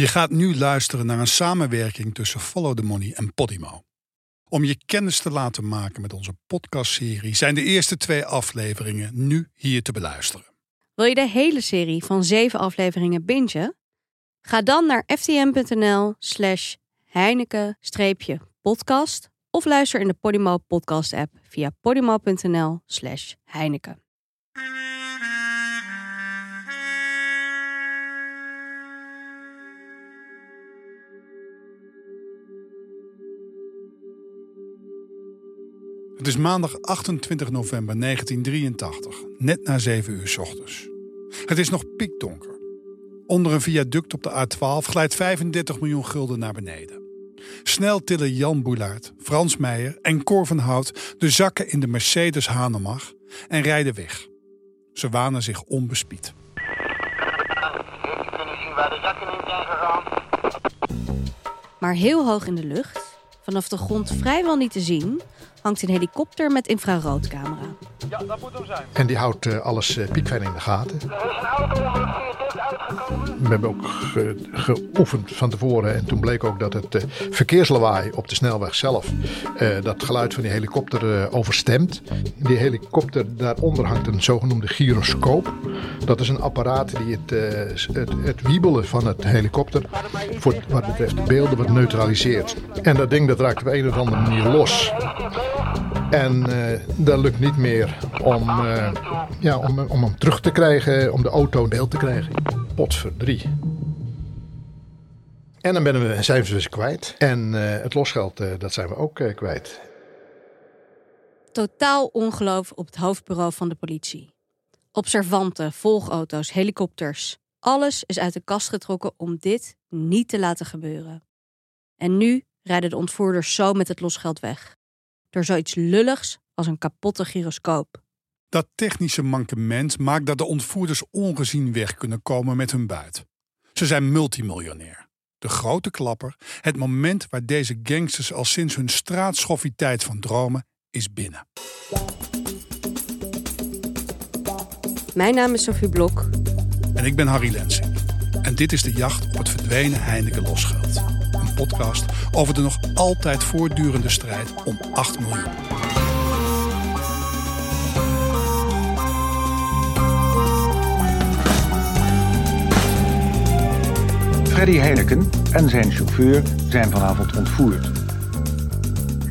Je gaat nu luisteren naar een samenwerking tussen Follow the Money en Podimo. Om je kennis te laten maken met onze podcastserie zijn de eerste twee afleveringen nu hier te beluisteren. Wil je de hele serie van zeven afleveringen bingen? Ga dan naar ftm.nl slash heineken-podcast of luister in de Podimo podcast app via podimo.nl slash heineken. Is maandag 28 november 1983, net na 7 uur 's ochtends. Het is nog piekdonker. Onder een viaduct op de A12 glijdt 35 miljoen gulden naar beneden. Snel tillen Jan Boulaert, Frans Meijer en Cor van Hout de zakken in de Mercedes Hanemag en rijden weg. Ze wanen zich onbespied. Kunnen zien waar de zakken in zijn gegaan? Maar heel hoog in de lucht, vanaf de grond vrijwel niet te zien, hangt een helikopter met infraroodcamera. En die houdt eh, alles uh, piekfijn in de gaten. Er is een auto We hebben ook ge- geoefend van tevoren. En toen bleek ook dat het eh, verkeerslawaai op de snelweg zelf... eh, dat geluid van die helikopter eh, overstemt. Die helikopter, daaronder hangt een zogenoemde gyroscoop. Dat is een apparaat die het, het, het wiebelen van het helikopter... voor wat betreft de beelden wat neutraliseert. En dat ding dat raakt op een of andere manier los. En dat lukt niet meer om, ja, om, om hem terug te krijgen, om de auto in beeld te krijgen. Potverdrie. En dan we, zijn we dus kwijt. En eh, het losgeld, eh, dat zijn we ook eh, kwijt. Totaal ongeloof op het hoofdbureau van de politie. Observanten, volgauto's, helikopters. Alles is uit de kast getrokken om dit niet te laten gebeuren. En nu rijden de ontvoerders zo met het losgeld weg. Door zoiets lulligs als een kapotte gyroscoop. Dat technische mankement maakt dat de ontvoerders ongezien weg kunnen komen met hun buit. Ze zijn multimiljonair. De grote klapper, het moment waar deze gangsters al sinds hun straatschoffie-tijd van dromen, is binnen. Mijn naam is Sophie Blok. En ik ben Harry Lensing. En dit is de jacht op het verdwenen Heineken losgeld. Een podcast over de nog altijd voortdurende strijd om 8 miljoen. Freddy Heineken en zijn chauffeur zijn vanavond ontvoerd.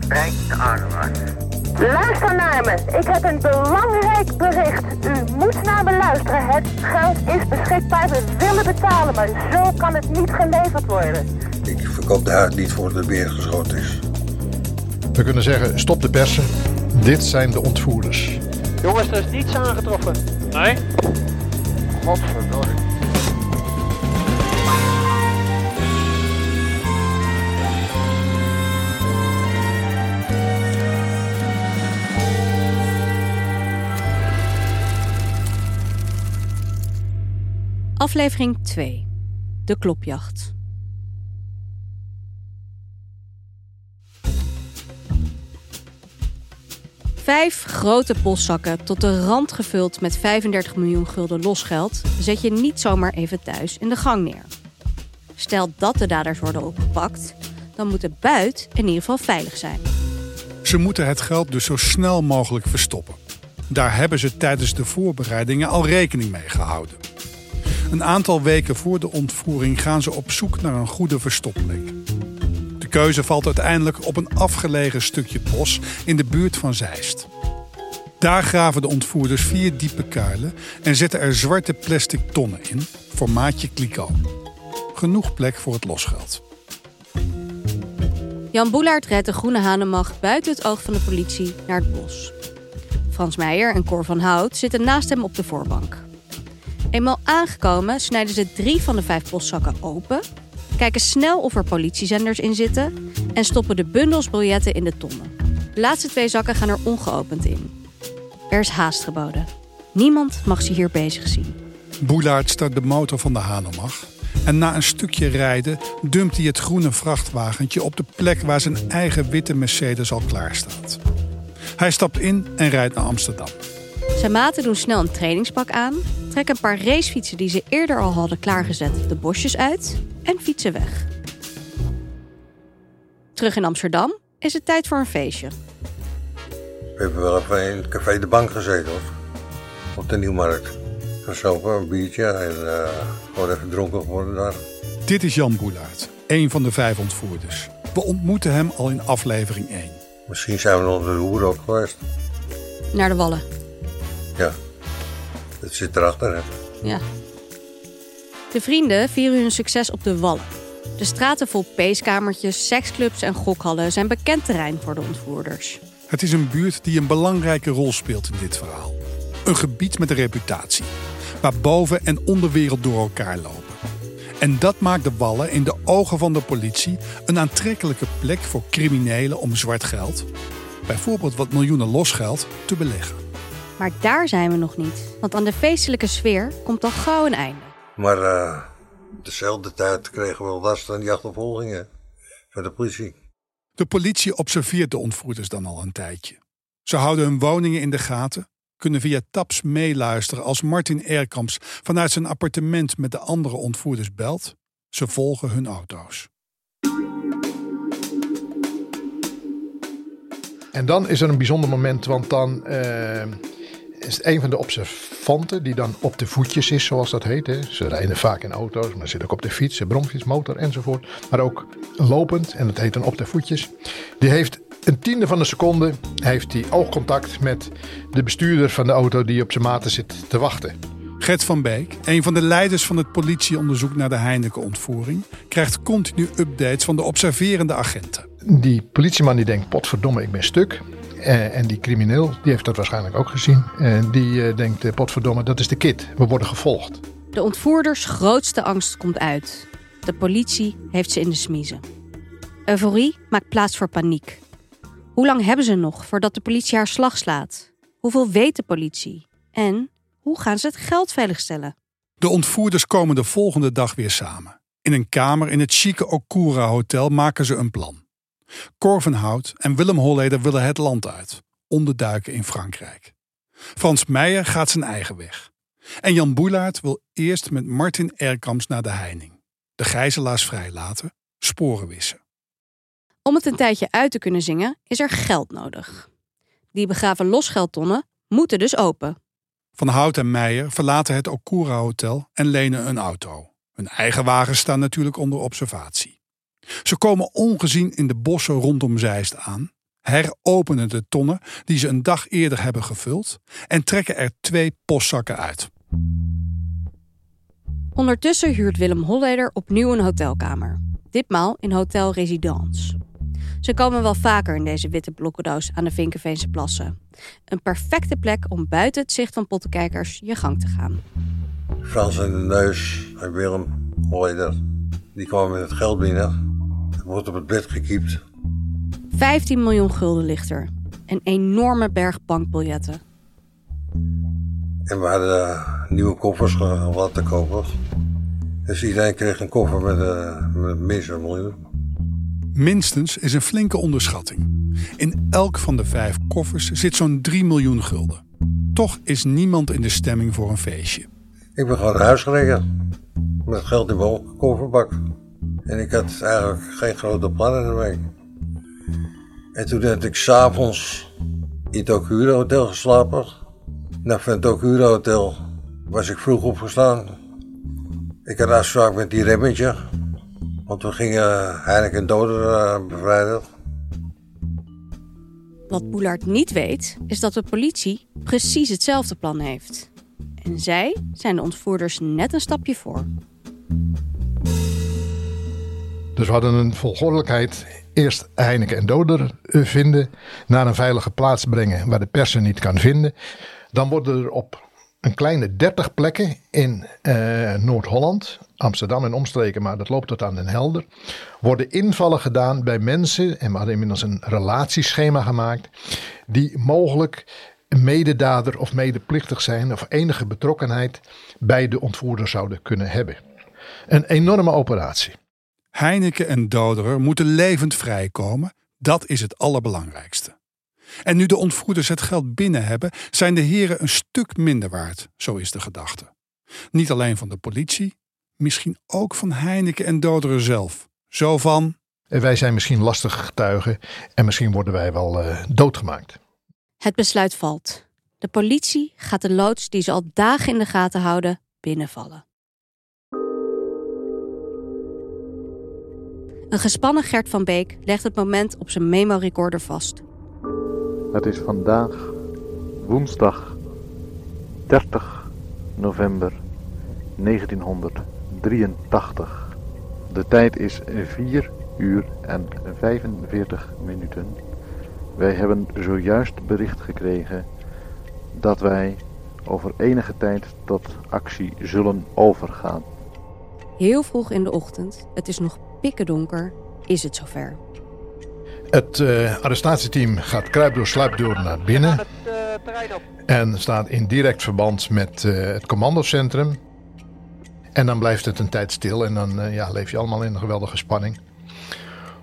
Rijk de. Luister naar me. Ik heb een belangrijk bericht. U moet naar me luisteren. Het geld is beschikbaar. We willen betalen, maar zo kan het niet geleverd worden. Ik verkoop de huid niet voor de beer geschoten is. We kunnen zeggen, stop de persen. Dit zijn de ontvoerders. Jongens, er is niets aangetroffen. Nee? Godverdorie. Aflevering 2. De klopjacht. Vijf grote postzakken tot de rand gevuld met 35 miljoen gulden losgeld zet je niet zomaar even thuis in de gang neer. Stel dat de daders worden opgepakt, dan moet de buit in ieder geval veilig zijn. Ze moeten het geld dus zo snel mogelijk verstoppen. Daar hebben ze tijdens de voorbereidingen al rekening mee gehouden. Een aantal weken voor de ontvoering gaan ze op zoek naar een goede verstopplek. De keuze valt uiteindelijk op een afgelegen stukje bos in de buurt van Zeist. Daar graven de ontvoerders vier diepe kuilen en zetten er zwarte plastic tonnen in, formaatje kliko. Genoeg plek voor het losgeld. Jan Boelaert rijdt de groene hanenmacht buiten het oog van de politie naar het bos. Frans Meijer en Cor van Hout zitten naast hem op de voorbank. Eenmaal aangekomen snijden ze drie van de vijf postzakken open, kijken snel of er politiezenders in zitten en stoppen de bundels biljetten in de tonnen. De laatste twee zakken gaan er ongeopend in. Er is haast geboden. Niemand mag ze hier bezig zien. Boelaert start de motor van de Hanomag. En na een stukje rijden dumpt hij het groene vrachtwagentje op de plek waar zijn eigen witte Mercedes al klaar staat. Hij stapt in en rijdt naar Amsterdam. Zijn maten doen snel een trainingspak aan, trekken een paar racefietsen die ze eerder al hadden klaargezet de bosjes uit en fietsen weg. Terug in Amsterdam is het tijd voor een feestje. We hebben wel even in het café De Bank gezeten hoor. Op de Nieuwmarkt. Gesopen, een biertje en eh, gewoon even dronken geworden daar. Dit is Jan Boelaert, een van de vijf ontvoerders. We ontmoeten hem al in aflevering 1. Misschien zijn we nog onder de hoer ook geweest. Naar de Wallen. Ja, dat zit erachter hè. Ja. De vrienden vieren hun succes op de Wallen. De straten vol peeskamertjes, seksclubs en gokhallen zijn bekend terrein voor de ontvoerders. Het is een buurt die een belangrijke rol speelt in dit verhaal. Een gebied met een reputatie, waar boven- en onderwereld door elkaar lopen. En dat maakt de Wallen in de ogen van de politie een aantrekkelijke plek voor criminelen om zwart geld, bijvoorbeeld wat miljoenen losgeld, te beleggen. Maar daar zijn we nog niet, want aan de feestelijke sfeer komt al gauw een einde. Maar eh, dezelfde tijd kregen we wel last van die achtervolgingen van de politie. De politie observeert de ontvoerders dan al een tijdje. Ze houden hun woningen in de gaten, kunnen via taps meeluisteren als Martin Erkamps vanuit zijn appartement met de andere ontvoerders belt. Ze volgen hun auto's. En dan is er een bijzonder moment, want dan eh, is een van de observanten die dan op de voetjes is, zoals dat heet. Hè. Ze rijden vaak in auto's, maar zitten ook op de fiets, de bromfiets, motor enzovoort. Maar ook lopend, en dat heet dan op de voetjes. Die heeft een tiende van een seconde heeft hij oogcontact met de bestuurder van de auto die op zijn maten zit te wachten. Gert van Beek, een van de leiders van het politieonderzoek naar de Heineken-ontvoering, krijgt continu updates van de observerende agenten. Die politieman die denkt, potverdomme, ik ben stuk. Eh, en die crimineel, die heeft dat waarschijnlijk ook gezien. En die eh, denkt, eh, potverdomme, dat is de kid. We worden gevolgd. De ontvoerders grootste angst komt uit. De politie heeft ze in de smiezen. Euforie maakt plaats voor paniek. Hoe lang hebben ze nog voordat de politie haar slag slaat? Hoeveel weet de politie? En hoe gaan ze het geld veiligstellen? De ontvoerders komen de volgende dag weer samen. In een kamer in het chique Okura Hotel maken ze een plan. Corvenhout en Willem Holleder willen het land uit, onderduiken in Frankrijk. Frans Meijer gaat zijn eigen weg. En Jan Boelaert wil eerst met Martin Erkams naar de heining. De gijzelaars vrijlaten, sporen wissen. Om het een tijdje uit te kunnen zingen is er geld nodig. Die begraven losgeldtonnen moeten dus open. Van Hout en Meijer verlaten het Okura Hotel en lenen een auto. Hun eigen wagens staan natuurlijk onder observatie. Ze komen ongezien in de bossen rondom Zeist aan, heropenen de tonnen die ze een dag eerder hebben gevuld en trekken er twee postzakken uit. Ondertussen huurt Willem Holleder opnieuw een hotelkamer. Ditmaal in Hotel Residence. Ze komen wel vaker in deze witte blokkendoos aan de Vinkenveense plassen. Een perfecte plek om buiten het zicht van pottenkijkers je gang te gaan. Frans in de neus en Willem Holleder. Die kwamen met het geld binnen. Er wordt op het bed gekiept. 15 miljoen gulden ligt er. Een enorme berg bankbiljetten. En we hadden nieuwe koffers ge- laten kopen. Dus iedereen kreeg een koffer met, eh, met minstens een miljoen. Minstens is een flinke onderschatting. In elk van de vijf koffers zit zo'n 3 miljoen gulden. Toch is niemand in de stemming voor een feestje. Ik ben gewoon naar huis gereden. Met geld in mijn kofferbak. En ik had eigenlijk geen grote plannen ermee. En toen heb ik s'avonds in het Okura Hotel geslapen. Nou, van het Hotel was ik vroeg opgestaan. Ik had afspraak met die remmetje. Want we gingen Heineken Doder eh, bevrijden. Wat Boelaert niet weet, is dat de politie precies hetzelfde plan heeft. En zij zijn de ontvoerders net een stapje voor. Dus we hadden een volgordelijkheid. Eerst Heineken en Doder eh, vinden. Naar een veilige plaats brengen waar de pers ze niet kan vinden. Dan worden er op een kleine 30 plekken in eh, Noord-Holland, Amsterdam en omstreken, maar dat loopt tot aan Den Helder. Worden invallen gedaan bij mensen, en we hadden inmiddels een relatieschema gemaakt. die mogelijk mededader of medeplichtig zijn. of enige betrokkenheid bij de ontvoerder zouden kunnen hebben. Een enorme operatie. Heineken en Doderer moeten levend vrijkomen. Dat is het allerbelangrijkste. En nu de ontvoerders het geld binnen hebben, zijn de heren een stuk minder waard, zo is de gedachte. Niet alleen van de politie, Misschien ook van Heineken en Doderen zelf. Zo van, En wij zijn misschien lastige getuigen en misschien worden wij wel eh, doodgemaakt. Het besluit valt. De politie gaat de loods die ze al dagen in de gaten houden binnenvallen. Een gespannen Gert van Beek legt het moment op zijn memorecorder vast. Het is vandaag woensdag 30 november 1983. De tijd is 4 uur en 45 minuten. Wij hebben zojuist bericht gekregen dat wij over enige tijd tot actie zullen overgaan. Heel vroeg in de ochtend, het is nog pikkendonker, is het zover. Het eh, arrestatieteam gaat kruip door sluipdeur naar binnen Het eh, en staat in direct verband met eh, het commandocentrum. En dan blijft het een tijd stil en dan ja, leef je allemaal in een geweldige spanning.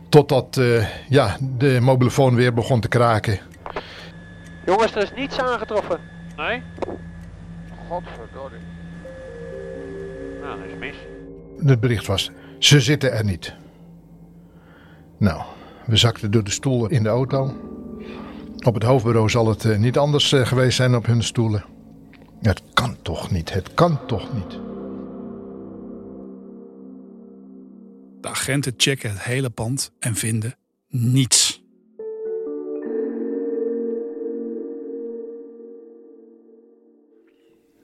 Totdat eh, ja, de mobielefoon weer begon te kraken. Jongens, er is niets aangetroffen. Nee? Godverdorie. Nou, dat is mis. Het bericht was, ze zitten er niet. Nou, we zakten door de stoelen in de auto. Op het hoofdbureau zal het eh, niet anders eh, geweest zijn op hun stoelen. Het kan toch niet, het kan toch niet. de agenten checken het hele pand en vinden niets.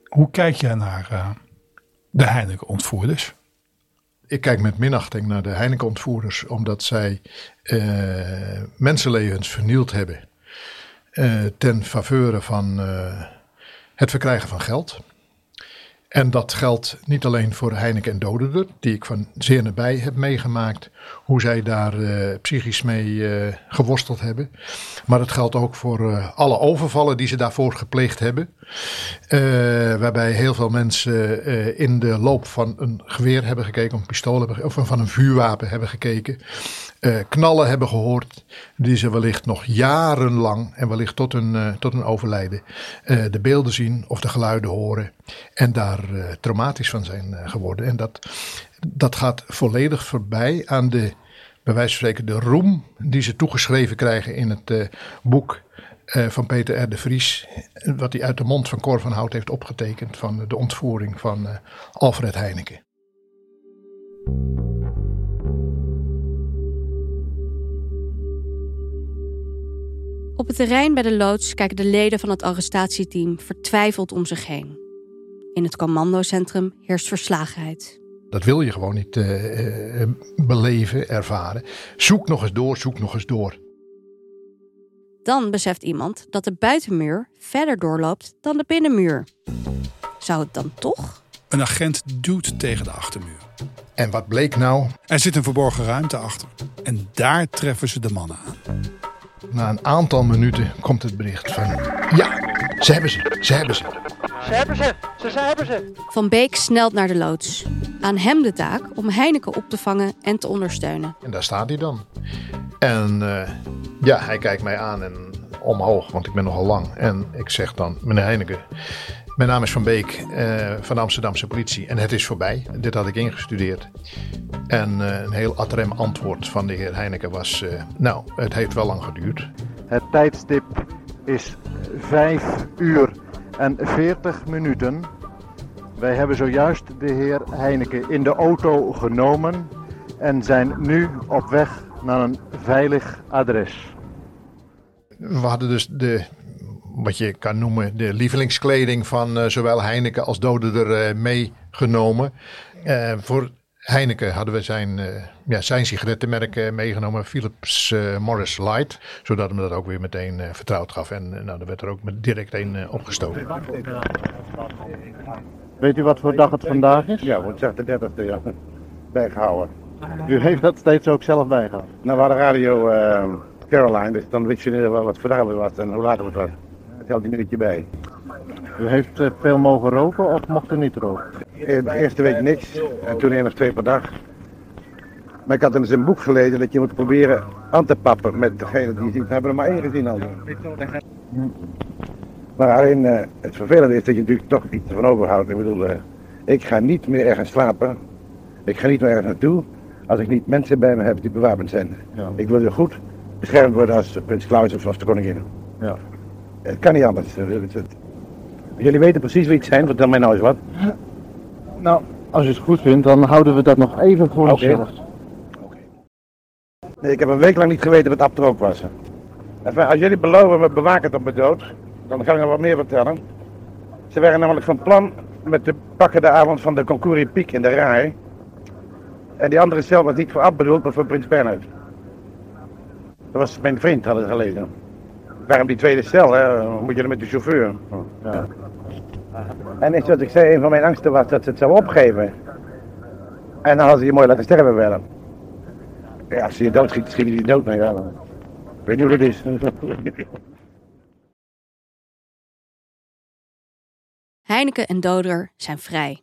Hoe kijk jij naar eh, de Heineken-ontvoerders? Ik kijk met minachting naar de Heineken-ontvoerders, omdat zij eh, mensenlevens vernield hebben eh, ten faveur van eh, het verkrijgen van geld. En dat geldt niet alleen voor Heineken en Dodener, die ik van zeer nabij heb meegemaakt, hoe zij daar eh, psychisch mee eh, geworsteld hebben. Maar het geldt ook voor eh, alle overvallen die ze daarvoor gepleegd hebben. Waarbij heel veel mensen in de loop van een geweer hebben gekeken, een pistool hebben, of van een vuurwapen hebben gekeken. Eh, knallen hebben gehoord, die ze wellicht nog jarenlang en wellicht tot hun, eh, tot hun overlijden eh, de beelden zien of de geluiden horen en daar traumatisch van zijn geworden. En dat, dat gaat volledig voorbij aan de, bij wijze van spreken, de roem die ze toegeschreven krijgen in het boek van Peter R. de Vries, wat hij uit de mond van Cor van Hout heeft opgetekend van de ontvoering van Alfred Heineken. Op het terrein bij de loods kijken de leden van het arrestatieteam vertwijfeld om zich heen. In het commandocentrum heerst verslagenheid. Dat wil je gewoon niet eh, eh, beleven, ervaren. Zoek nog eens door, zoek nog eens door. Dan beseft iemand dat de buitenmuur verder doorloopt dan de binnenmuur. Zou het dan toch? Een agent duwt tegen de achtermuur. En wat bleek nou? Er zit een verborgen ruimte achter. En daar treffen ze de mannen aan. Na een aantal minuten komt het bericht van... Ja, ze hebben ze, ze hebben ze. Ze hebben ze. Ze, ze hebben ze. Van Beek snelt naar de loods. Aan hem de taak om Heineken op te vangen en te ondersteunen. En daar staat hij dan. En eh, ja, hij kijkt mij aan en omhoog, want ik ben nogal lang. En ik zeg dan, meneer Heineken, mijn naam is Van Beek eh, van de Amsterdamse politie. En het is voorbij. Dit had ik ingestudeerd. En eh, een heel adrem antwoord van de heer Heineken was, eh, nou, het heeft wel lang geduurd. Het tijdstip is 5 uur en 40 minuten. Wij hebben zojuist de heer Heineken in de auto genomen en zijn nu op weg naar een veilig adres. We hadden dus de, wat je kan noemen, de lievelingskleding van eh, zowel Heineken als Dodener eh, meegenomen. Eh, voor Heineken hadden we zijn, eh, ja, zijn sigarettenmerk eh, meegenomen, Philips eh, Morris Light. Zodat hem dat ook weer meteen eh, vertrouwd gaf. En nou, er werd er ook met direct een opgestoken. Weet u wat voor dag het vandaag is? Ja, woensdag de 30e ja. bijgehouden. U heeft dat steeds ook zelf bijgehouden. Nou, we hadden radio eh, Caroline, dus dan wist je wat voor dag het was en hoe laat het was. Telt een minuutje bij. U heeft eh, veel mogen roken of mocht u niet roken? Eh, De eerste week niks en toen één of twee per dag. Maar ik had in zijn boek gelezen dat je moet proberen aan te pappen met degene die je ziet. We hebben er maar één gezien al. Maar alleen eh, het vervelende is dat je natuurlijk toch iets van overhoudt. Ik bedoel, eh, ik ga niet meer ergens slapen Ik ga niet meer ergens naartoe als ik niet mensen bij me heb die bewapend zijn. Ik wil er goed beschermd worden als prins Klaus of als de koningin. Ja. Het kan niet anders. Jullie weten precies wie ik zijn, vertel mij nou eens wat. Nou, als je het goed vindt, dan houden we dat nog even voor Oké. onszelf. Nee, ik heb een week lang niet geweten wat abtrook was. Enfin, als jullie beloven me bewaken tot mijn dood, dan ga ik nog wat meer vertellen. Ze waren namelijk van plan met te pakken de avond van de concours in Piek in de Rai. En die andere cel was niet voor Ab bedoeld, maar voor Prins Bernhard. Dat was mijn vriend, hadden ze gelezen. Waarom die tweede cel, hè? Moet je er met de chauffeur? Ja. En is wat ik zei, een van mijn angsten was dat ze het zou opgeven. En dan hadden ze je mooi laten sterven wel. Ja, als je je doodschiet, schiet je je dood mee wel. Ik weet niet hoe dat is. Heineken en Doder zijn vrij.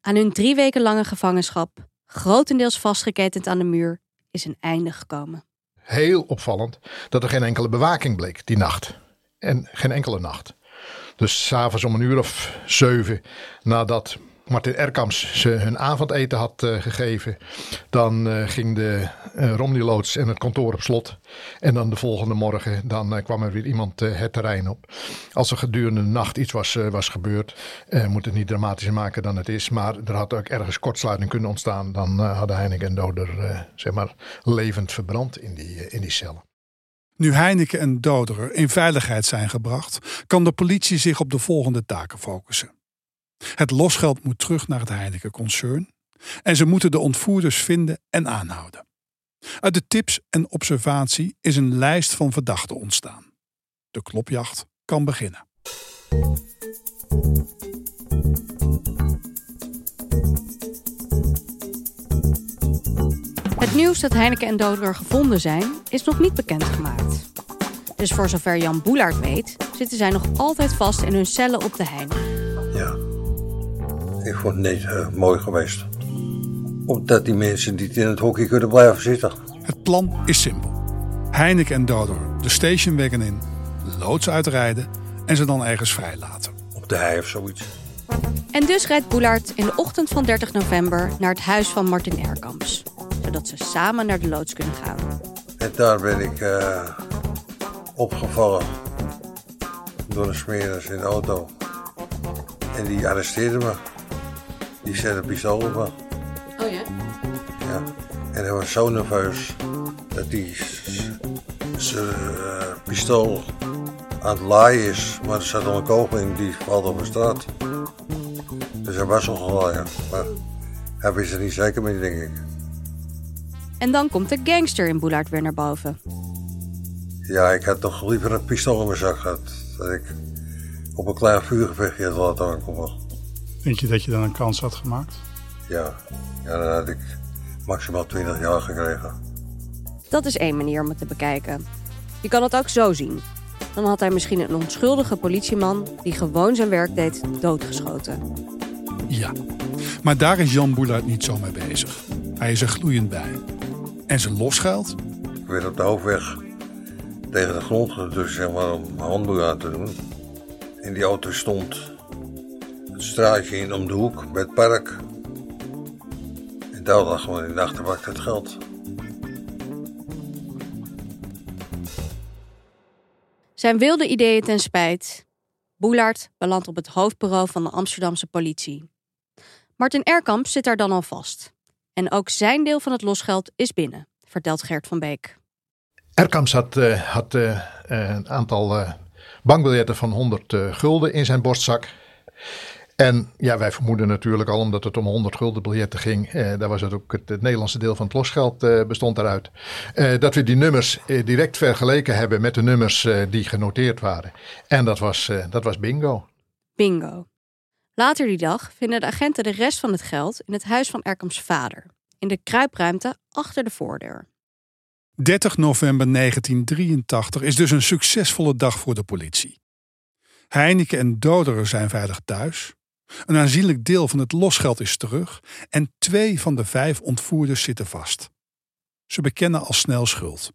Aan hun drie weken lange gevangenschap, grotendeels vastgeketend aan de muur, is een einde gekomen. Heel opvallend dat er geen enkele bewaking bleek die nacht. En geen enkele nacht. Dus s'avonds om een uur of zeven nadat Martin Erkams ze hun avondeten had eh, gegeven. Dan eh, ging de uh, Romney-loods en het kantoor op slot. En dan de volgende morgen dan, eh, kwam er weer iemand eh, het terrein op. Als er gedurende de nacht iets was, eh, was gebeurd, eh, moet het niet dramatischer maken dan het is. Maar er had ook ergens kortsluiting kunnen ontstaan. Dan eh, hadden Heineken en Doder eh, zeg maar levend verbrand in die, eh, in die cellen. Nu Heineken en Doderer in veiligheid zijn gebracht, kan de politie zich op de volgende taken focussen. Het losgeld moet terug naar het Heineken-concern en ze moeten de ontvoerders vinden en aanhouden. Uit de tips en observatie is een lijst van verdachten ontstaan. De klopjacht kan beginnen. Het nieuws dat Heineken en Doderer gevonden zijn, is nog niet bekendgemaakt. Dus voor zover Jan Boelaert weet, zitten zij nog altijd vast in hun cellen op de Heijn. Ik vond het niet eh, mooi geweest. Omdat die mensen niet in het hockey kunnen blijven zitten. Het plan is simpel. Heineken en Doderer de stationwagon in, loods uitrijden en ze dan ergens vrijlaten. Op de hei of zoiets. En dus rijdt Boelaert in de ochtend van 30 november naar het huis van Martin Erkamps. Zodat ze samen naar de loods kunnen gaan. En daar ben ik eh, opgevallen door de smeerders in de auto. En die arresteerden me. Die zette een pistool op me. Oh ja? Ja. En hij was zo nerveus dat hij zijn eh, pistool aan het laaien is. Maar er zat al een kogel in die valt op de straat. Dus hij was al gelaaien. Maar hij wist er niet zeker mee, denk ik. En dan komt de gangster in Boelaert weer naar boven. Ja, ik had toch liever een pistool in mijn zak gehad. Dat ik op een klein vuurgevechtje had laten aankomen. Denk je dat je dan een kans had gemaakt? Ja, ja dan had ik maximaal 20 jaar gekregen. Dat is één manier om het te bekijken. Je kan het ook zo zien. Dan had hij misschien een onschuldige politieman die gewoon zijn werk deed, doodgeschoten. Ja, maar daar is Jan Boelaert niet zo mee bezig. Hij is er gloeiend bij. En zijn losgeld? Ik werd op de hoofdweg tegen de grond gedrukt, zeg maar, om mijn handboeien aan te doen. En die auto stond het straatje in om de hoek bij het park. En daar lag gewoon in de achterbak het geld. Zijn wilde ideeën ten spijt. Boelaert belandt op het hoofdbureau van de Amsterdamse politie. Martin Erkamp zit daar dan al vast. En ook zijn deel van het losgeld is binnen, vertelt Gert van Beek. Erkams had, eh, had eh, eh, een aantal eh, bankbiljetten van 100 eh, gulden in zijn borstzak. En ja, wij vermoeden natuurlijk al, omdat het om 100 gulden biljetten ging, eh, daar was het ook het, het Nederlandse deel van het losgeld eh, bestond daaruit, eh, dat we die nummers eh, direct vergeleken hebben met de nummers eh, die genoteerd waren. En dat was, eh, dat was bingo. Bingo. Later die dag vinden de agenten de rest van het geld in het huis van Erkamps vader, in de kruipruimte achter de voordeur. 30 november 1983 is dus een succesvolle dag voor de politie. Heineken en Doderer zijn veilig thuis. Een aanzienlijk deel van het losgeld is terug en twee van de vijf ontvoerders zitten vast. Ze bekennen al snel schuld.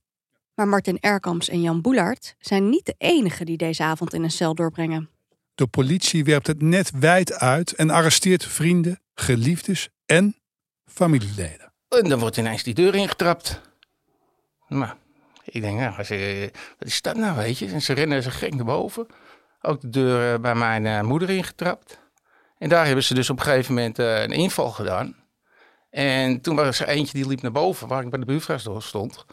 Maar Martin Erkamps en Jan Boelaert zijn niet de enigen die deze avond in een cel doorbrengen. De politie werpt het net wijd uit en arresteert vrienden, geliefdes en familieleden. En dan wordt ineens die deur ingetrapt. Maar ik denk, nou, als, eh, wat is dat nou, weet je? En ze rennen ze gek naar boven. Ook de deur eh, bij mijn eh, moeder ingetrapt. En daar hebben ze dus op een gegeven moment eh, een inval gedaan. En toen was er eentje die liep naar boven, waar ik bij de buurvrouw stond.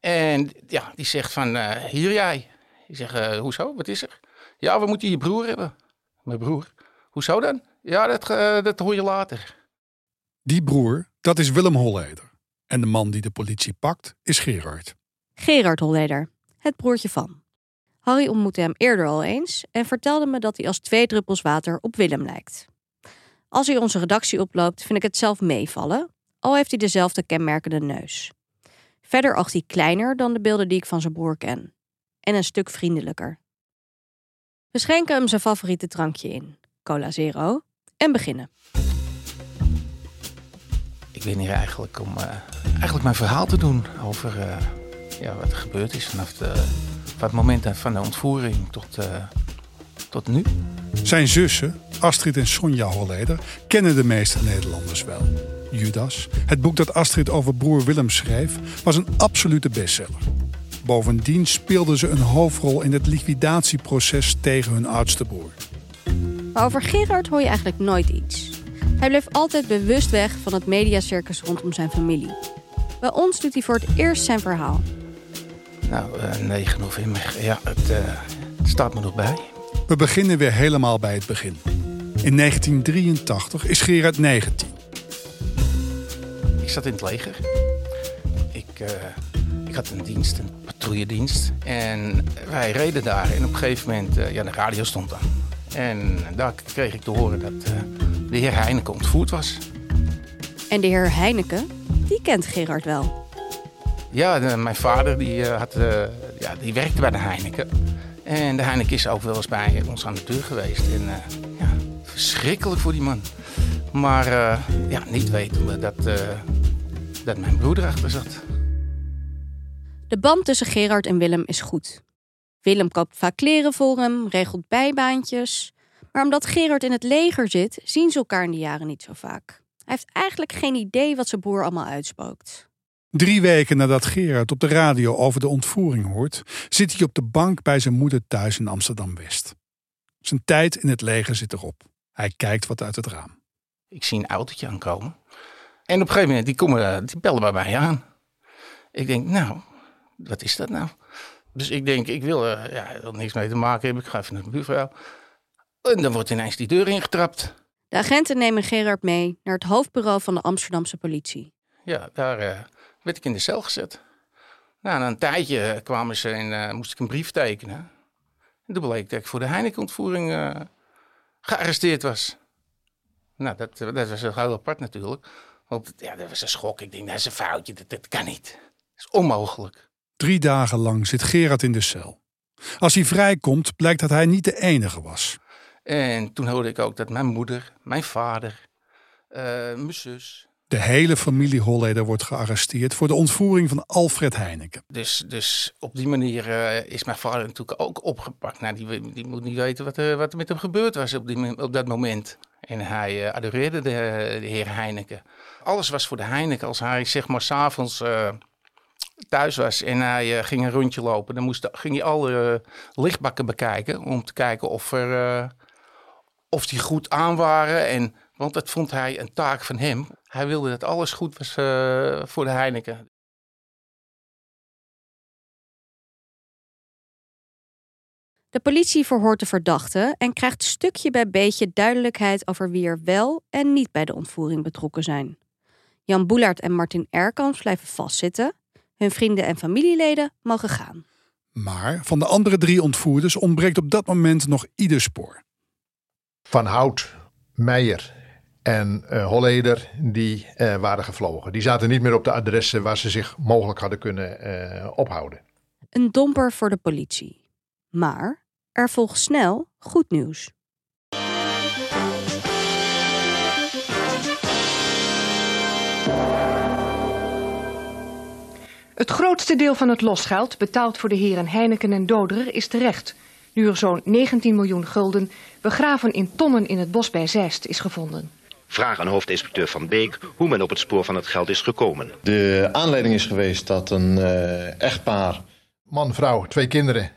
En ja, die zegt van, eh, hier jij. Ik zeg, eh, hoezo, wat is er? Ja, we moeten je broer hebben. Mijn broer? Hoezo dan? Ja, dat, dat hoor je later. Die broer, dat is Willem Holleder. En de man die de politie pakt, is Gerard. Gerard Holleder, het broertje van. Harry ontmoette hem eerder al eens en vertelde me dat hij als twee druppels water op Willem lijkt. Als hij onze redactie oploopt, vind ik het zelf meevallen, al heeft hij dezelfde kenmerkende neus. Verder acht hij kleiner dan de beelden die ik van zijn broer ken. En een stuk vriendelijker. We schenken hem zijn favoriete drankje in, Cola Zero, en beginnen. Ik ben hier eigenlijk om eh, eigenlijk mijn verhaal te doen over eh, ja, wat er gebeurd is vanaf, de, van het moment van de ontvoering tot, eh, tot nu. Zijn zussen, Astrid en Sonja Holleder, kennen de meeste Nederlanders wel. Judas, het boek dat Astrid over broer Willem schreef, was een absolute bestseller. Bovendien speelden ze een hoofdrol in het liquidatieproces tegen hun oudste broer. Maar over Gerard hoor je eigenlijk nooit iets. Hij bleef altijd bewust weg van het mediacircus rondom zijn familie. Bij ons doet hij voor het eerst zijn verhaal. Nou, eh, 9 november, ja, het, eh, het staat me nog bij. We beginnen weer helemaal bij het begin. In 1983 is Gerard 19. Ik zat in het leger. Ik, eh, ik had een dienst, een patrouilledienst. En wij reden daar. En op een gegeven moment, eh, ja, de radio stond aan. En daar kreeg ik te horen dat eh, de heer Heineken ontvoerd was. En de heer Heineken, die kent Gerard wel. Ja, mijn vader die, eh, had, eh, ja, die werkte bij de Heineken. En de Heineken is ook wel eens bij ons aan de deur geweest. En eh, ja, verschrikkelijk voor die man. Maar ja, niet wetende dat, dat mijn broer erachter zat. De band tussen Gerard en Willem is goed. Willem koopt vaak kleren voor hem, regelt bijbaantjes. Maar omdat Gerard in het leger zit, zien ze elkaar in de jaren niet zo vaak. Hij heeft eigenlijk geen idee wat zijn broer allemaal uitspookt. Drie weken nadat Gerard op de radio over de ontvoering hoort, zit hij op de bank bij zijn moeder thuis in Amsterdam-West. Zijn tijd in het leger zit erop. Hij kijkt wat uit het raam. Ik zie een autootje aankomen. En op een gegeven moment, die, komen, die bellen bij mij aan. Ik denk, nou, wat is dat nou? Dus ik denk, ik wil er ja, er niks mee te maken hebben. Ik ga even naar de buurvrouw. En dan wordt ineens die deur ingetrapt. De agenten nemen Gerard mee naar het hoofdbureau van de Amsterdamse politie. Ja, daar eh, werd ik in de cel gezet. Nou, na een tijdje kwamen ze en eh, moest ik een brief tekenen. En toen bleek dat ik voor de Heineken-ontvoering eh, gearresteerd was. Nou, dat, dat was heel apart natuurlijk. Want ja, dat was een schok. Ik denk, dat is een foutje. Dat, dat kan niet. Dat is onmogelijk. Drie dagen lang zit Gerard in de cel. Als hij vrijkomt, blijkt dat hij niet de enige was. En toen hoorde ik ook dat mijn moeder, mijn vader, eh, mijn zus. De hele familie Holleder wordt gearresteerd voor de ontvoering van Alfred Heineken. Dus, dus op die manier eh, is mijn vader natuurlijk ook opgepakt. Nou, die, die moet niet weten wat er, wat er met hem gebeurd was op, die, op dat moment. En hij eh, adoreerde de, de heer Heineken. Alles was voor de Heineken. Als hij zeg maar s'avonds uh, thuis was en hij uh, ging een rondje lopen, dan moest, ging hij alle uh, lichtbakken bekijken om te kijken of, er, uh, of die goed aan waren. En, want dat vond hij een taak van hem. Hij wilde dat alles goed was uh, voor de Heineken. De politie verhoort de verdachte en krijgt stukje bij beetje duidelijkheid over wie er wel en niet bij de ontvoering betrokken zijn. Jan Boelaert en Martin Erkans blijven vastzitten. Hun vrienden en familieleden mogen gaan. Maar van de andere drie ontvoerders ontbreekt op dat moment nog ieder spoor. Van Hout, Meijer en uh, Holleder, die uh, waren gevlogen. Die zaten niet meer op de adressen waar ze zich mogelijk hadden kunnen uh, ophouden. Een domper voor de politie. Maar er volgt snel goed nieuws. Het grootste deel van het losgeld, betaald voor de heren Heineken en Doderer, is terecht. Nu er zo'n 19 miljoen gulden begraven in tonnen in het bos bij Zeist is gevonden. Vraag aan hoofdinspecteur Van Beek hoe men op het spoor van het geld is gekomen. De aanleiding is geweest dat een uh, echtpaar... Man, vrouw, twee kinderen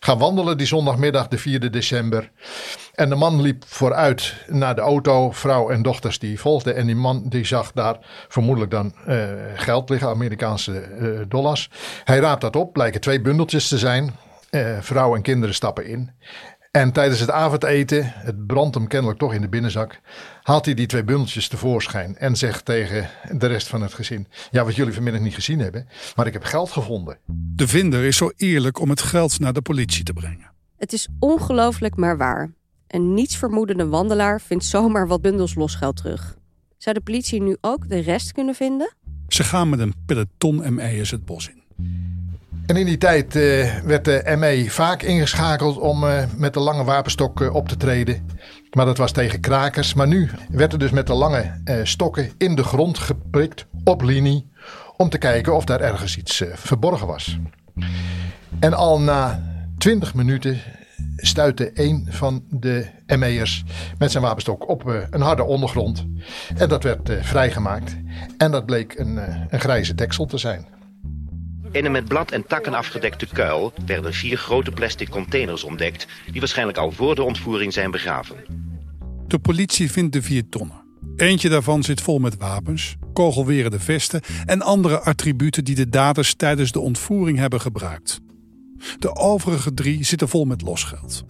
gaan wandelen die zondagmiddag, de 4 december. En de man liep vooruit naar de auto, vrouw en dochters die volgden. En die man die zag daar vermoedelijk dan uh, geld liggen, Amerikaanse uh, dollars. Hij raapt dat op, blijken twee bundeltjes te zijn. Vrouw en kinderen stappen in. En tijdens het avondeten, het brandt hem kennelijk toch in de binnenzak, haalt hij die twee bundeltjes tevoorschijn en zegt tegen de rest van het gezin: Ja, wat jullie vanmiddag niet gezien hebben, maar ik heb geld gevonden. De vinder is zo eerlijk om het geld naar de politie te brengen. Het is ongelooflijk maar waar. Een nietsvermoedende wandelaar vindt zomaar wat bundels losgeld terug. Zou de politie nu ook de rest kunnen vinden? Ze gaan met een peloton ME'ers het bos in. En in die tijd uh, werd de ME vaak ingeschakeld om uh, met de lange wapenstok uh, op te treden. Maar dat was tegen krakers. Maar nu werd er dus met de lange stokken in de grond geprikt, op linie, om te kijken of daar ergens iets verborgen was. En al na 20 minuten stuitte een van de ME'ers met zijn wapenstok op een harde ondergrond. En dat werd vrijgemaakt. En dat bleek een, een grijze deksel te zijn. In een met blad en takken afgedekte kuil werden vier grote plastic containers ontdekt... die waarschijnlijk al voor de ontvoering zijn begraven. De politie vindt de vier tonnen. Eentje daarvan zit vol met wapens, kogelwerende vesten en andere attributen die de daders tijdens de ontvoering hebben gebruikt. De overige drie zitten vol met losgeld.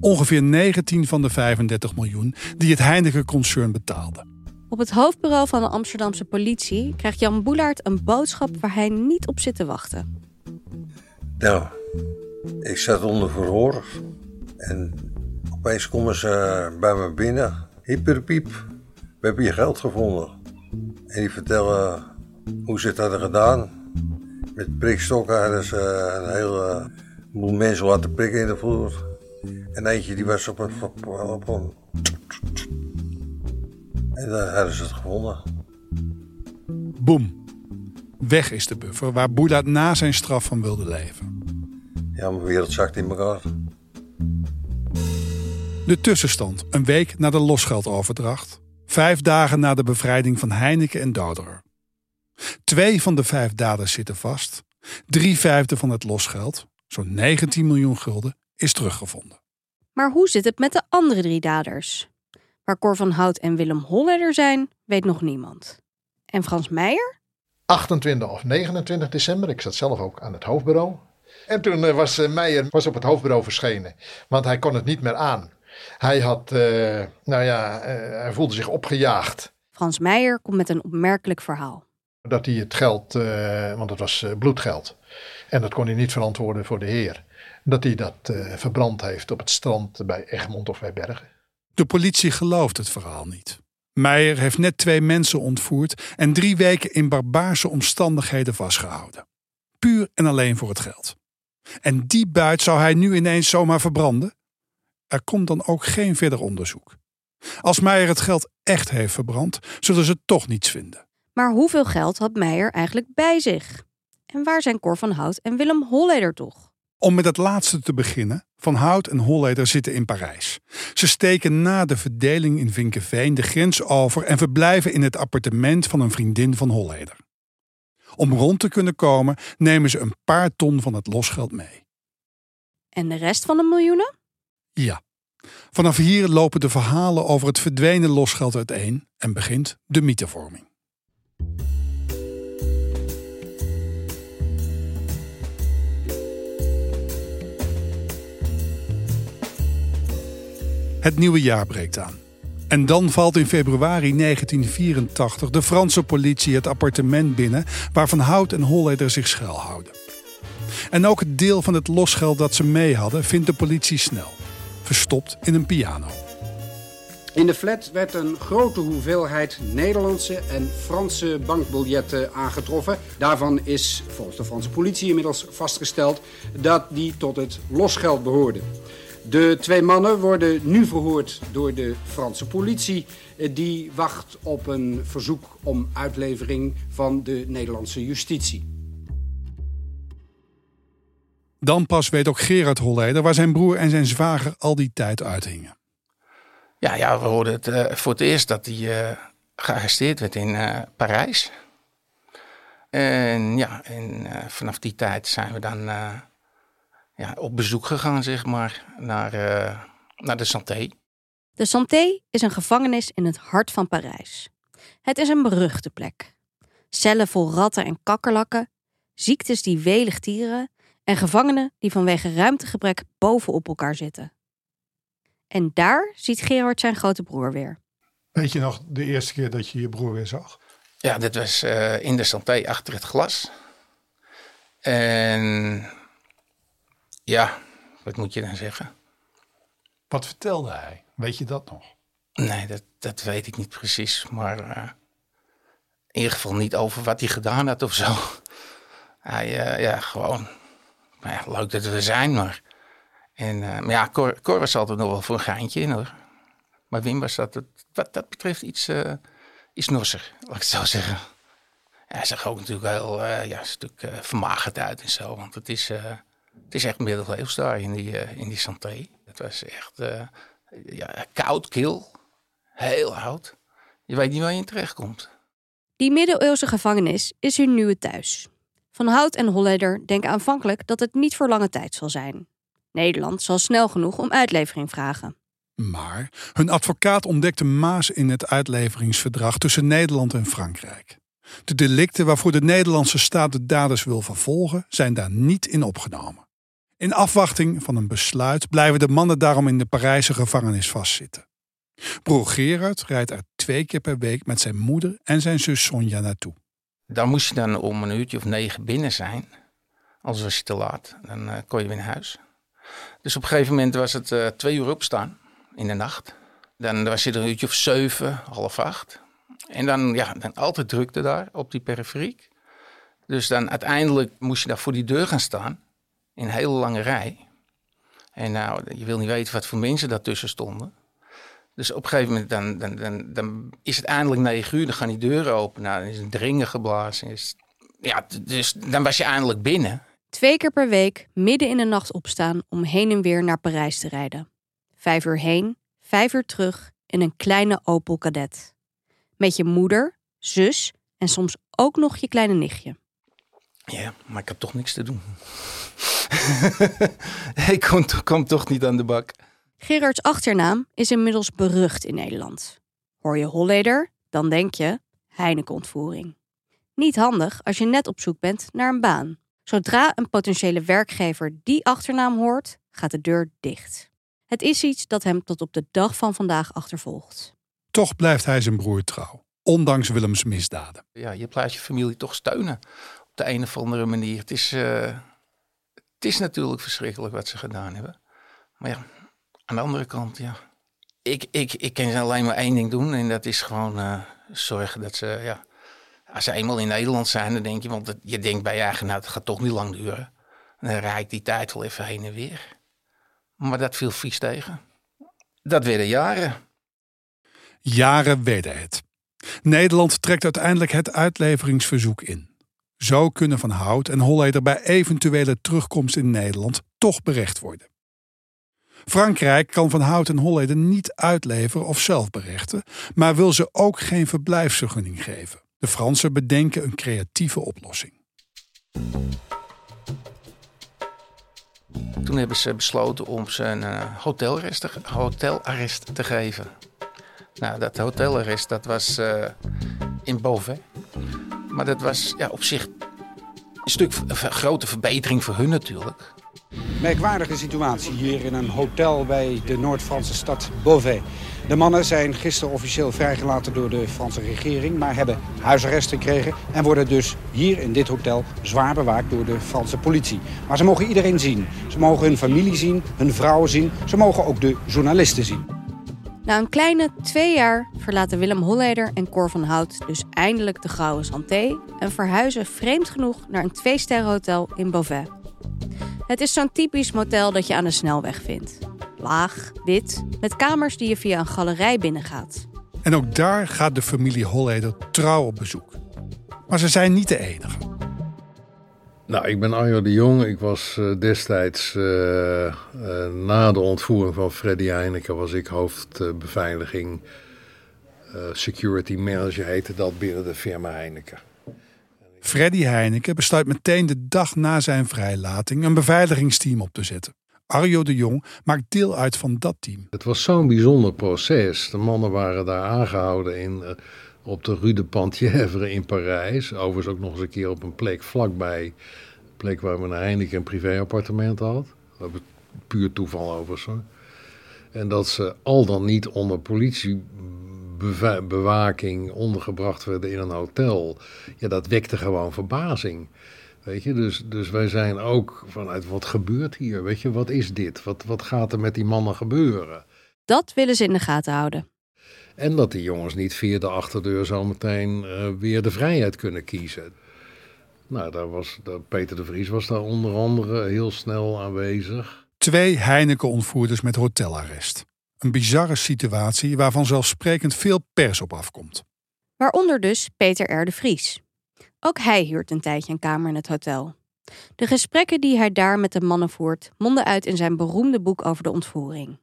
Ongeveer 19 van de 35 miljoen die het Heineken-concern betaalde. Op het hoofdbureau van de Amsterdamse politie krijgt Jan Boelaert een boodschap waar hij niet op zit te wachten. Nou, ik zat onder verhoor en opeens komen ze bij me binnen. Hyperpiep, we hebben je geld gevonden. En die vertellen hoe ze het hadden gedaan. Met prikstokken hadden ze een hele boel mensen laten prikken in de vloer. En eentje die was op een, op een en daar hadden ze het gevonden. Boom. Weg is de buffer waar Boelaert na zijn straf van wilde leven. Ja, mijn wereld zakt in elkaar. De tussenstand, een week na de losgeldoverdracht. Vijf dagen na de bevrijding van Heineken en Doderer. Twee van de vijf daders zitten vast. Drie vijfde van het losgeld, zo'n 19 miljoen gulden, is teruggevonden. Maar hoe zit het met de andere drie daders? Waar Cor van Hout en Willem Holleder zijn, weet nog niemand. En Frans Meijer? 28 of 29 december, ik zat zelf ook aan het hoofdbureau. En toen eh, was eh, Meijer was op het hoofdbureau verschenen, want hij kon het niet meer aan. Hij had, uh, nou ja, hij voelde zich opgejaagd. Frans Meijer komt met een opmerkelijk verhaal. Dat hij het geld, want het was bloedgeld, en dat kon hij niet verantwoorden voor de heer. Dat hij dat verbrand heeft op het strand bij Egmond of bij Bergen. De politie gelooft het verhaal niet. Meijer heeft net twee mensen ontvoerd en drie weken in barbaarse omstandigheden vastgehouden. Puur en alleen voor het geld. En die buit zou hij nu ineens zomaar verbranden? Er komt dan ook geen verder onderzoek. Als Meijer het geld echt heeft verbrand, zullen ze toch niets vinden. Maar hoeveel geld had Meijer eigenlijk bij zich? En waar zijn Cor van Hout en Willem Holleder toch? Om met het laatste te beginnen, Van Hout en Holleder zitten in Parijs. Ze steken na de verdeling in Vinkenveen de grens over en verblijven in het appartement van een vriendin van Holleder. Om rond te kunnen komen nemen ze een paar ton van het losgeld mee. En de rest van de miljoenen? Ja. Vanaf hier lopen de verhalen over het verdwenen losgeld uiteen en begint de mythevorming. Het nieuwe jaar breekt aan. En dan valt in februari 1984 de Franse politie het appartement binnen waar Van Hout en Holleder zich schuilhouden. En ook het deel van het losgeld dat ze mee hadden vindt de politie snel. Verstopt in een piano. In de flat werd een grote hoeveelheid Nederlandse en Franse bankbiljetten aangetroffen. Daarvan is volgens de Franse politie inmiddels vastgesteld dat die tot het losgeld behoorden. De twee mannen worden nu verhoord door de Franse politie. Eh, die wacht op een verzoek om uitlevering van de Nederlandse justitie. Dan pas weet ook Gerard Holleder waar zijn broer en zijn zwager al die tijd uithingen. Ja, ja we hoorden het uh, voor het eerst dat hij uh, gearresteerd werd in uh, Parijs. En ja, en vanaf die tijd zijn we dan ja, op bezoek gegaan, zeg maar, naar, naar de Santé. De Santé is een gevangenis in het hart van Parijs. Het is een beruchte plek. Cellen vol ratten en kakkerlakken, ziektes die welig tieren en gevangenen die vanwege ruimtegebrek bovenop elkaar zitten. En daar ziet Gerard zijn grote broer weer. Weet je nog de eerste keer dat je je broer weer zag? Ja, dit was uh, in de santé achter het glas. En ja, wat moet je dan zeggen? Wat vertelde hij? Weet je dat nog? Nee, dat, dat weet ik niet precies. Maar uh, in ieder geval niet over wat hij gedaan had of zo. Hij, uh, ja, gewoon. Nou ja, leuk dat we er zijn, maar. En, uh, maar ja, Cor, Cor, was altijd nog wel voor een geintje in hoor. Maar Wim was dat, wat dat betreft iets, iets norser, laat ik het zo zeggen. Hij zag ook natuurlijk heel ja, een stuk vermagerd uit en zo. Want het is, het is echt middeleeuws daar in die, in die santé. Het was echt ja, koud, kil, heel oud. Je weet niet waar je in terechtkomt. Die middeleeuwse gevangenis is hun nieuwe thuis. Van Hout en Holleder denken aanvankelijk dat het niet voor lange tijd zal zijn. Nederland zal snel genoeg om uitlevering vragen. Maar hun advocaat ontdekte maas in het uitleveringsverdrag tussen Nederland en Frankrijk. De delicten waarvoor de Nederlandse staat de daders wil vervolgen, zijn daar niet in opgenomen. In afwachting van een besluit blijven de mannen daarom in de Parijse gevangenis vastzitten. Broer Gerard rijdt er twee keer per week met zijn moeder en zijn zus Sonja naartoe. Dan moest je dan om een uurtje of negen binnen zijn. Anders was je te laat. Dan uh, kon je weer naar huis. Dus op een gegeven moment was het uh, twee uur opstaan in de nacht. Dan was je er een uurtje of zeven, half acht. En dan, ja, dan altijd drukte daar op die periferiek. Dus dan uiteindelijk moest je daar voor die deur gaan staan. In een hele lange rij. En nou, je wil niet weten wat voor mensen daartussen stonden. Dus op een gegeven moment dan, dan, dan, is het eindelijk negen uur, dan gaan die deuren open. Nou, dan is een dringen geblazen. Is, ja, dus dan was je eindelijk binnen. Twee keer per week midden in de nacht opstaan om heen en weer naar Parijs te rijden. Vijf uur heen, vijf uur terug in een kleine Opel Kadett. Met je moeder, zus en soms ook nog je kleine nichtje. Ja, maar ik heb toch niks te doen. ik kom toch niet aan de bak. Gerards achternaam is inmiddels berucht in Nederland. Hoor je Holleder, dan denk je Heineken-ontvoering. Niet handig als je net op zoek bent naar een baan. Zodra een potentiële werkgever die achternaam hoort, gaat de deur dicht. Het is iets dat hem tot op de dag van vandaag achtervolgt. Toch blijft hij zijn broer trouw, ondanks Willems misdaden. Ja, je blijft je familie toch steunen op de een of andere manier. Het is, uh, het is natuurlijk verschrikkelijk wat ze gedaan hebben. Maar ja, aan de andere kant, ja. Ik, ik, ik kan alleen maar één ding doen. En dat is gewoon uh, zorgen dat ze, ja. Als ze eenmaal in Nederland zijn, dan denk je, want je denkt bij je eigen, nou, het gaat toch niet lang duren. En dan rijd die tijd wel even heen en weer. Maar dat viel vies tegen. Dat werden jaren. Jaren werden het. Nederland trekt uiteindelijk het uitleveringsverzoek in. Zo kunnen Van Hout en Holleder bij eventuele terugkomst in Nederland toch berecht worden. Frankrijk kan Van Hout en Holleder niet uitleveren of zelf berechten, maar wil ze ook geen verblijfsvergunning geven. De Fransen bedenken een creatieve oplossing. Toen hebben ze besloten om ze een hotelarrest, te, hotelarrest te geven. Nou, dat hotelarrest dat was uh, in Beauvais. Maar dat was ja, op zich een stuk grote verbetering voor hun natuurlijk. Merkwaardige situatie hier in een hotel bij de Noord-Franse stad Beauvais. De mannen zijn gisteren officieel vrijgelaten door de Franse regering... maar hebben huisarrest gekregen en worden dus hier in dit hotel zwaar bewaakt door de Franse politie. Maar ze mogen iedereen zien. Ze mogen hun familie zien, hun vrouwen zien. Ze mogen ook de journalisten zien. Na een kleine twee jaar verlaten Willem Holleder en Cor van Hout dus eindelijk de Gouden Santé... en verhuizen vreemd genoeg naar een twee-sterrenhotel in Beauvais. Het is zo'n typisch motel dat je aan de snelweg vindt. Laag, wit, met kamers die je via een galerij binnengaat. En ook daar gaat de familie Holleder trouw op bezoek. Maar ze zijn niet de enige. Nou, ik ben Arjo de Jong. Ik was uh, destijds uh, uh, na de ontvoering van Freddy Heineken was ik hoofdbeveiliging security manager heette dat binnen de firma Heineken. Freddy Heineken besluit meteen de dag na zijn vrijlating een beveiligingsteam op te zetten. Arjo de Jong maakt deel uit van dat team. Het was zo'n bijzonder proces. De mannen waren daar aangehouden in, op de Rue de Penthièvre in Parijs. Overigens ook nog eens een keer op een plek vlakbij. Een plek waar men Heineken een privéappartement had. Dat puur toeval overigens. En dat ze al dan niet onder politiebewaking ondergebracht werden in een hotel. Ja, dat wekte gewoon verbazing. Weet je, dus, dus wij zijn ook vanuit wat gebeurt hier? Weet je, wat is dit? Wat, wat gaat er met die mannen gebeuren? Dat willen ze in de gaten houden. En dat die jongens niet via de achterdeur zo meteen uh, weer de vrijheid kunnen kiezen. Nou, daar was, daar, Peter de Vries was daar onder andere heel snel aanwezig. Twee Heineken-ontvoerders met hotelarrest. Een bizarre situatie waarvan zelfsprekend veel pers op afkomt. Waaronder dus Peter R. de Vries. Ook hij huurt een tijdje een kamer in het hotel. De gesprekken die hij daar met de mannen voert, monden uit in zijn beroemde boek over de ontvoering.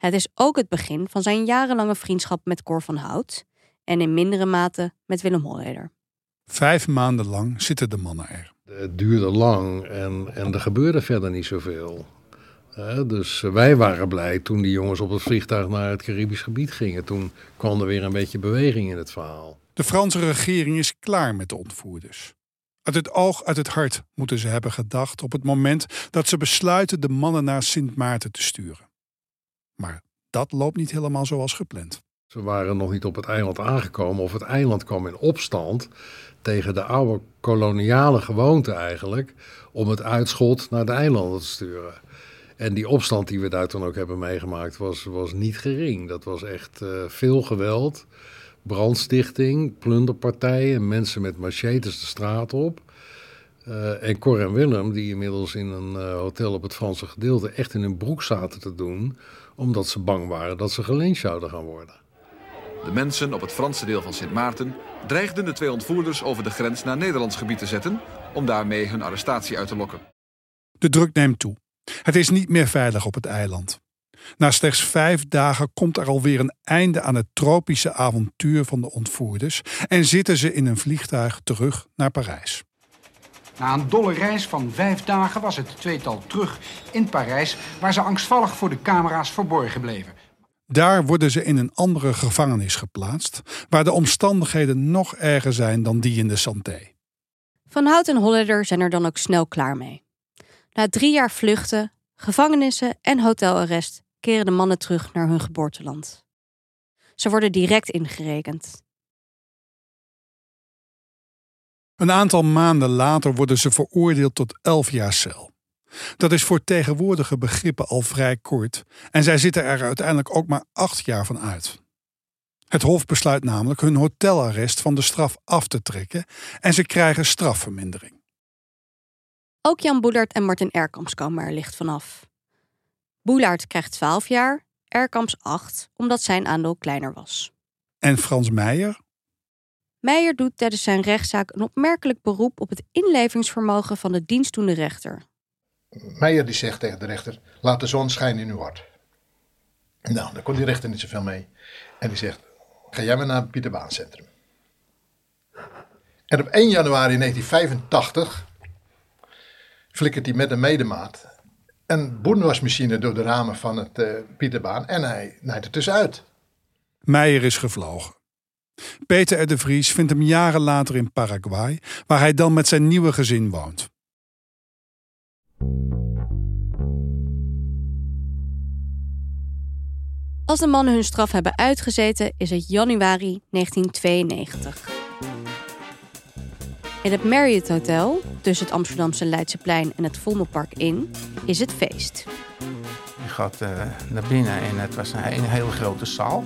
Het is ook het begin van zijn jarenlange vriendschap met Cor van Hout en in mindere mate met Willem Holleder. Vijf maanden lang zitten de mannen er. Het duurde lang en, en er gebeurde verder niet zoveel. dus wij waren blij toen die jongens op het vliegtuig naar het Caribisch gebied gingen. Toen kwam er weer een beetje beweging in het verhaal. De Franse regering is klaar met de ontvoerders. Uit het oog, uit het hart moeten ze hebben gedacht op het moment dat ze besluiten de mannen naar Sint Maarten te sturen. Maar dat loopt niet helemaal zoals gepland. Ze waren nog niet op het eiland aangekomen of het eiland kwam in opstand tegen de oude koloniale gewoonte eigenlijk om het uitschot naar de eilanden te sturen. En die opstand die we daar toen ook hebben meegemaakt was, was niet gering. Dat was echt uh, veel geweld, brandstichting, plunderpartijen, mensen met machetes de straat op. Uh, en Cor en Willem, die inmiddels in een uh, hotel op het Franse gedeelte echt in hun broek zaten te doen, omdat ze bang waren dat ze gelyncht zouden gaan worden. De mensen op het Franse deel van Sint Maarten dreigden de twee ontvoerders over de grens naar Nederlands gebied te zetten, om daarmee hun arrestatie uit te lokken. De druk neemt toe. Het is niet meer veilig op het eiland. Na slechts vijf dagen komt er alweer een einde aan het tropische avontuur van de ontvoerders en zitten ze in een vliegtuig terug naar Parijs. Na een dolle reis van vijf dagen was het tweetal terug in Parijs, waar ze angstvallig voor de camera's verborgen bleven. Daar worden ze in een andere gevangenis geplaatst, waar de omstandigheden nog erger zijn dan die in de Santé. Van Hout en Hollander zijn er dan ook snel klaar mee. Na drie jaar vluchten, gevangenissen en hotelarrest keren de mannen terug naar hun geboorteland. Ze worden direct ingerekend. Een aantal maanden later worden ze veroordeeld tot 11 jaar cel. Dat is voor tegenwoordige begrippen al vrij kort en zij zitten er uiteindelijk ook maar acht jaar van uit. Het Hof besluit namelijk hun hotelarrest van de straf af te trekken en ze krijgen strafvermindering. Ook Jan Boelert en Martin Erkamps komen er licht vanaf. Boelaert krijgt 12 jaar, Erkamps 8, omdat zijn aandeel kleiner was. En Frans Meijer? Meijer doet tijdens zijn rechtszaak een opmerkelijk beroep op het inlevingsvermogen van de dienstdoende rechter. Meijer die zegt tegen de rechter: Laat de zon schijnen in uw hart. Nou, daar kon die rechter niet zoveel mee. En die zegt: Ga jij maar naar het Pieterbaancentrum. En op 1 januari 1985 flikkert hij met een medemaat een boenwasmachine door de ramen van het uh, Pieterbaan en hij nijdt er tussenuit. Meijer is gevlogen. Peter R. de Vries vindt hem jaren later in Paraguay, waar hij dan met zijn nieuwe gezin woont. Als de mannen hun straf hebben uitgezeten, is het januari 1992. In het Marriott Hotel, tussen het Amsterdamse Leidseplein en het Vondelpark in, is het feest. Je gaat uh, naar binnen en het was een, een hele grote zaal.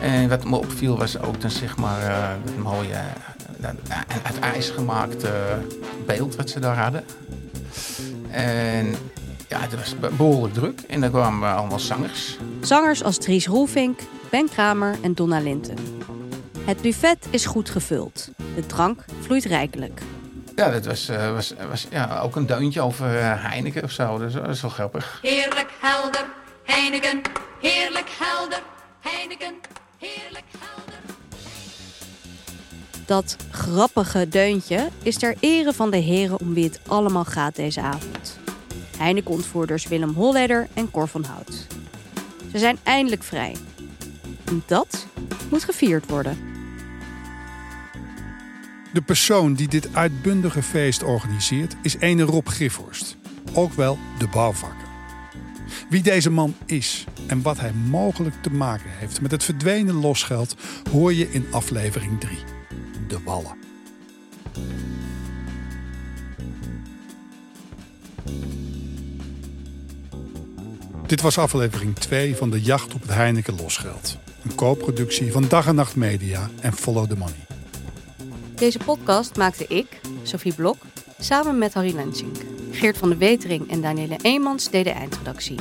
En wat me opviel was ook dan zeg maar uh, het mooie uh, uit ijs gemaakte beeld wat ze daar hadden. En ja, het was behoorlijk druk. En er kwamen allemaal zangers. Zangers als Dries Roelvink, Ben Kramer en Donna Linten. Het buffet is goed gevuld. De drank vloeit rijkelijk. Ja, dat was, uh, was, was ja, ook een deuntje over uh, Heineken of zo. Dus dat is wel grappig. Heerlijk helder, Heineken. Heerlijk helder, Heineken. Heerlijk helder. Dat grappige deuntje is ter ere van de heren om wie het allemaal gaat deze avond. Heineken-ontvoerders Willem Holleder en Cor van Hout. Ze zijn eindelijk vrij. En dat moet gevierd worden. De persoon die dit uitbundige feest organiseert is ene Rob Griffhorst, ook wel de bouwvakker. Wie deze man is en wat hij mogelijk te maken heeft met het verdwenen losgeld hoor je in aflevering 3. De Wallen. Dit was aflevering 2 van de Jacht op het Heineken Losgeld. Een co-productie van Dag en Nacht Media en Follow the Money. Deze podcast maakte ik, Sophie Blok, samen met Harry Lensink. Geert van de Wetering en Danielle Eemans deden eindredactie.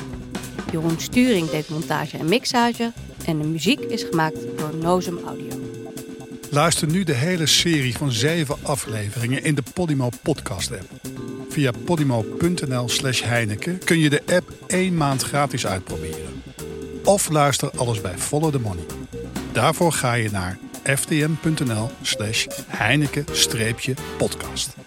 Jeroen Sturing deed montage en mixage. En de muziek is gemaakt door Nozem Audio. Luister nu de hele serie van zeven afleveringen in de Podimo podcast app. Via podimo.nl slash Heineken kun je de app één maand gratis uitproberen. Of luister alles bij Follow the Money. Daarvoor ga je naar ftm.nl slash Heineken-podcast.